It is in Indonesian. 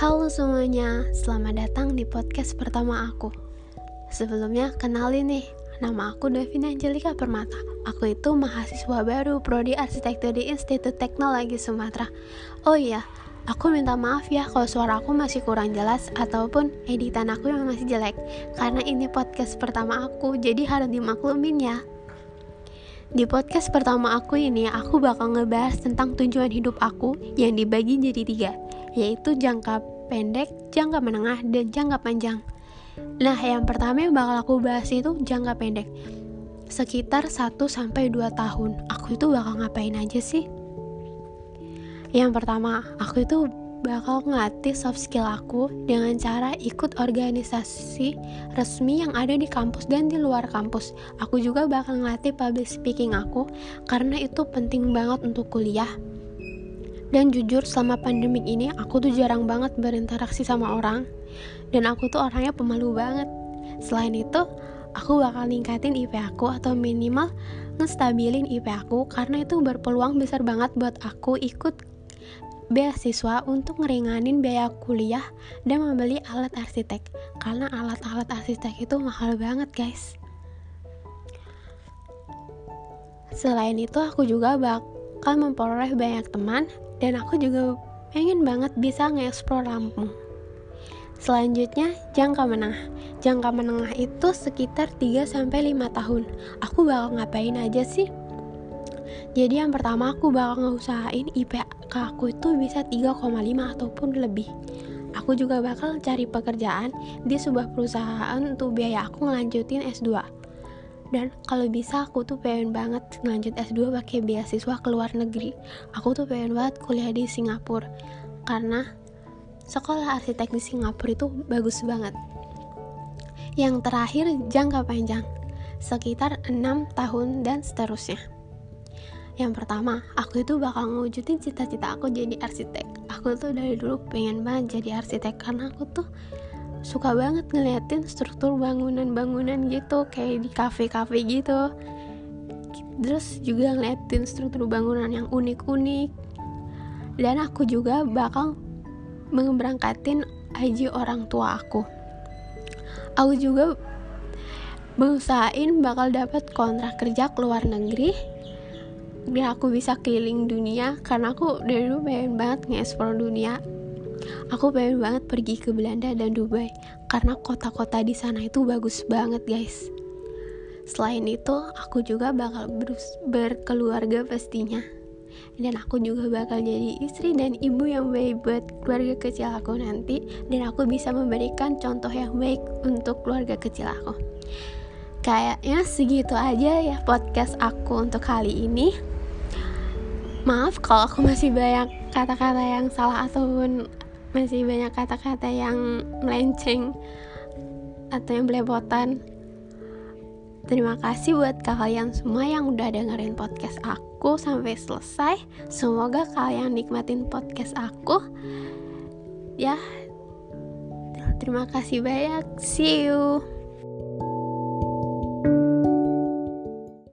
Halo semuanya, selamat datang di podcast pertama aku. Sebelumnya, kenalin nih, nama aku Davina Angelika Permata. Aku itu mahasiswa baru Prodi Arsitektur di Institut Teknologi Sumatera. Oh iya, aku minta maaf ya kalau suara aku masih kurang jelas ataupun editan aku yang masih jelek. Karena ini podcast pertama aku, jadi harus dimaklumin ya. Di podcast pertama aku ini, aku bakal ngebahas tentang tujuan hidup aku yang dibagi jadi tiga, yaitu jangka pendek, jangka menengah, dan jangka panjang. Nah, yang pertama yang bakal aku bahas itu jangka pendek. Sekitar 1-2 tahun, aku itu bakal ngapain aja sih? Yang pertama, aku itu bakal ngelatih soft skill aku dengan cara ikut organisasi resmi yang ada di kampus dan di luar kampus. Aku juga bakal ngelatih public speaking aku karena itu penting banget untuk kuliah. Dan jujur selama pandemik ini aku tuh jarang banget berinteraksi sama orang dan aku tuh orangnya pemalu banget. Selain itu, aku bakal ningkatin IP aku atau minimal ngestabilin IP aku karena itu berpeluang besar banget buat aku ikut beasiswa untuk ngeringanin biaya kuliah dan membeli alat arsitek karena alat-alat arsitek itu mahal banget guys selain itu aku juga bakal memperoleh banyak teman dan aku juga pengen banget bisa ngeksplor Lampung Selanjutnya, jangka menengah. Jangka menengah itu sekitar 3-5 tahun. Aku bakal ngapain aja sih? Jadi yang pertama aku bakal ngusahain IP ke aku itu bisa 3,5 ataupun lebih. Aku juga bakal cari pekerjaan di sebuah perusahaan untuk biaya aku ngelanjutin S2 dan kalau bisa aku tuh pengen banget ngelanjut S2 pakai beasiswa ke luar negeri. Aku tuh pengen banget kuliah di Singapura. Karena sekolah arsitek di Singapura itu bagus banget. Yang terakhir jangka panjang. Sekitar 6 tahun dan seterusnya yang pertama, aku itu bakal ngewujudin cita-cita aku jadi arsitek. Aku tuh dari dulu pengen banget jadi arsitek karena aku tuh suka banget ngeliatin struktur bangunan-bangunan gitu kayak di kafe-kafe gitu. Terus juga ngeliatin struktur bangunan yang unik-unik. Dan aku juga bakal mengeberangkatin haji orang tua aku. Aku juga berusahain bakal dapat kontrak kerja ke luar negeri biar aku bisa keliling dunia karena aku dari dulu pengen banget nge-explore dunia. Aku pengen banget pergi ke Belanda dan Dubai karena kota-kota di sana itu bagus banget guys. Selain itu aku juga bakal berkeluarga pastinya. Dan aku juga bakal jadi istri dan ibu yang baik buat keluarga kecil aku nanti dan aku bisa memberikan contoh yang baik untuk keluarga kecil aku. Kayaknya segitu aja ya podcast aku untuk kali ini maaf kalau aku masih banyak kata-kata yang salah ataupun masih banyak kata-kata yang melenceng atau yang belepotan Terima kasih buat kalian semua yang udah dengerin podcast aku sampai selesai. Semoga kalian nikmatin podcast aku. Ya, terima kasih banyak. See you.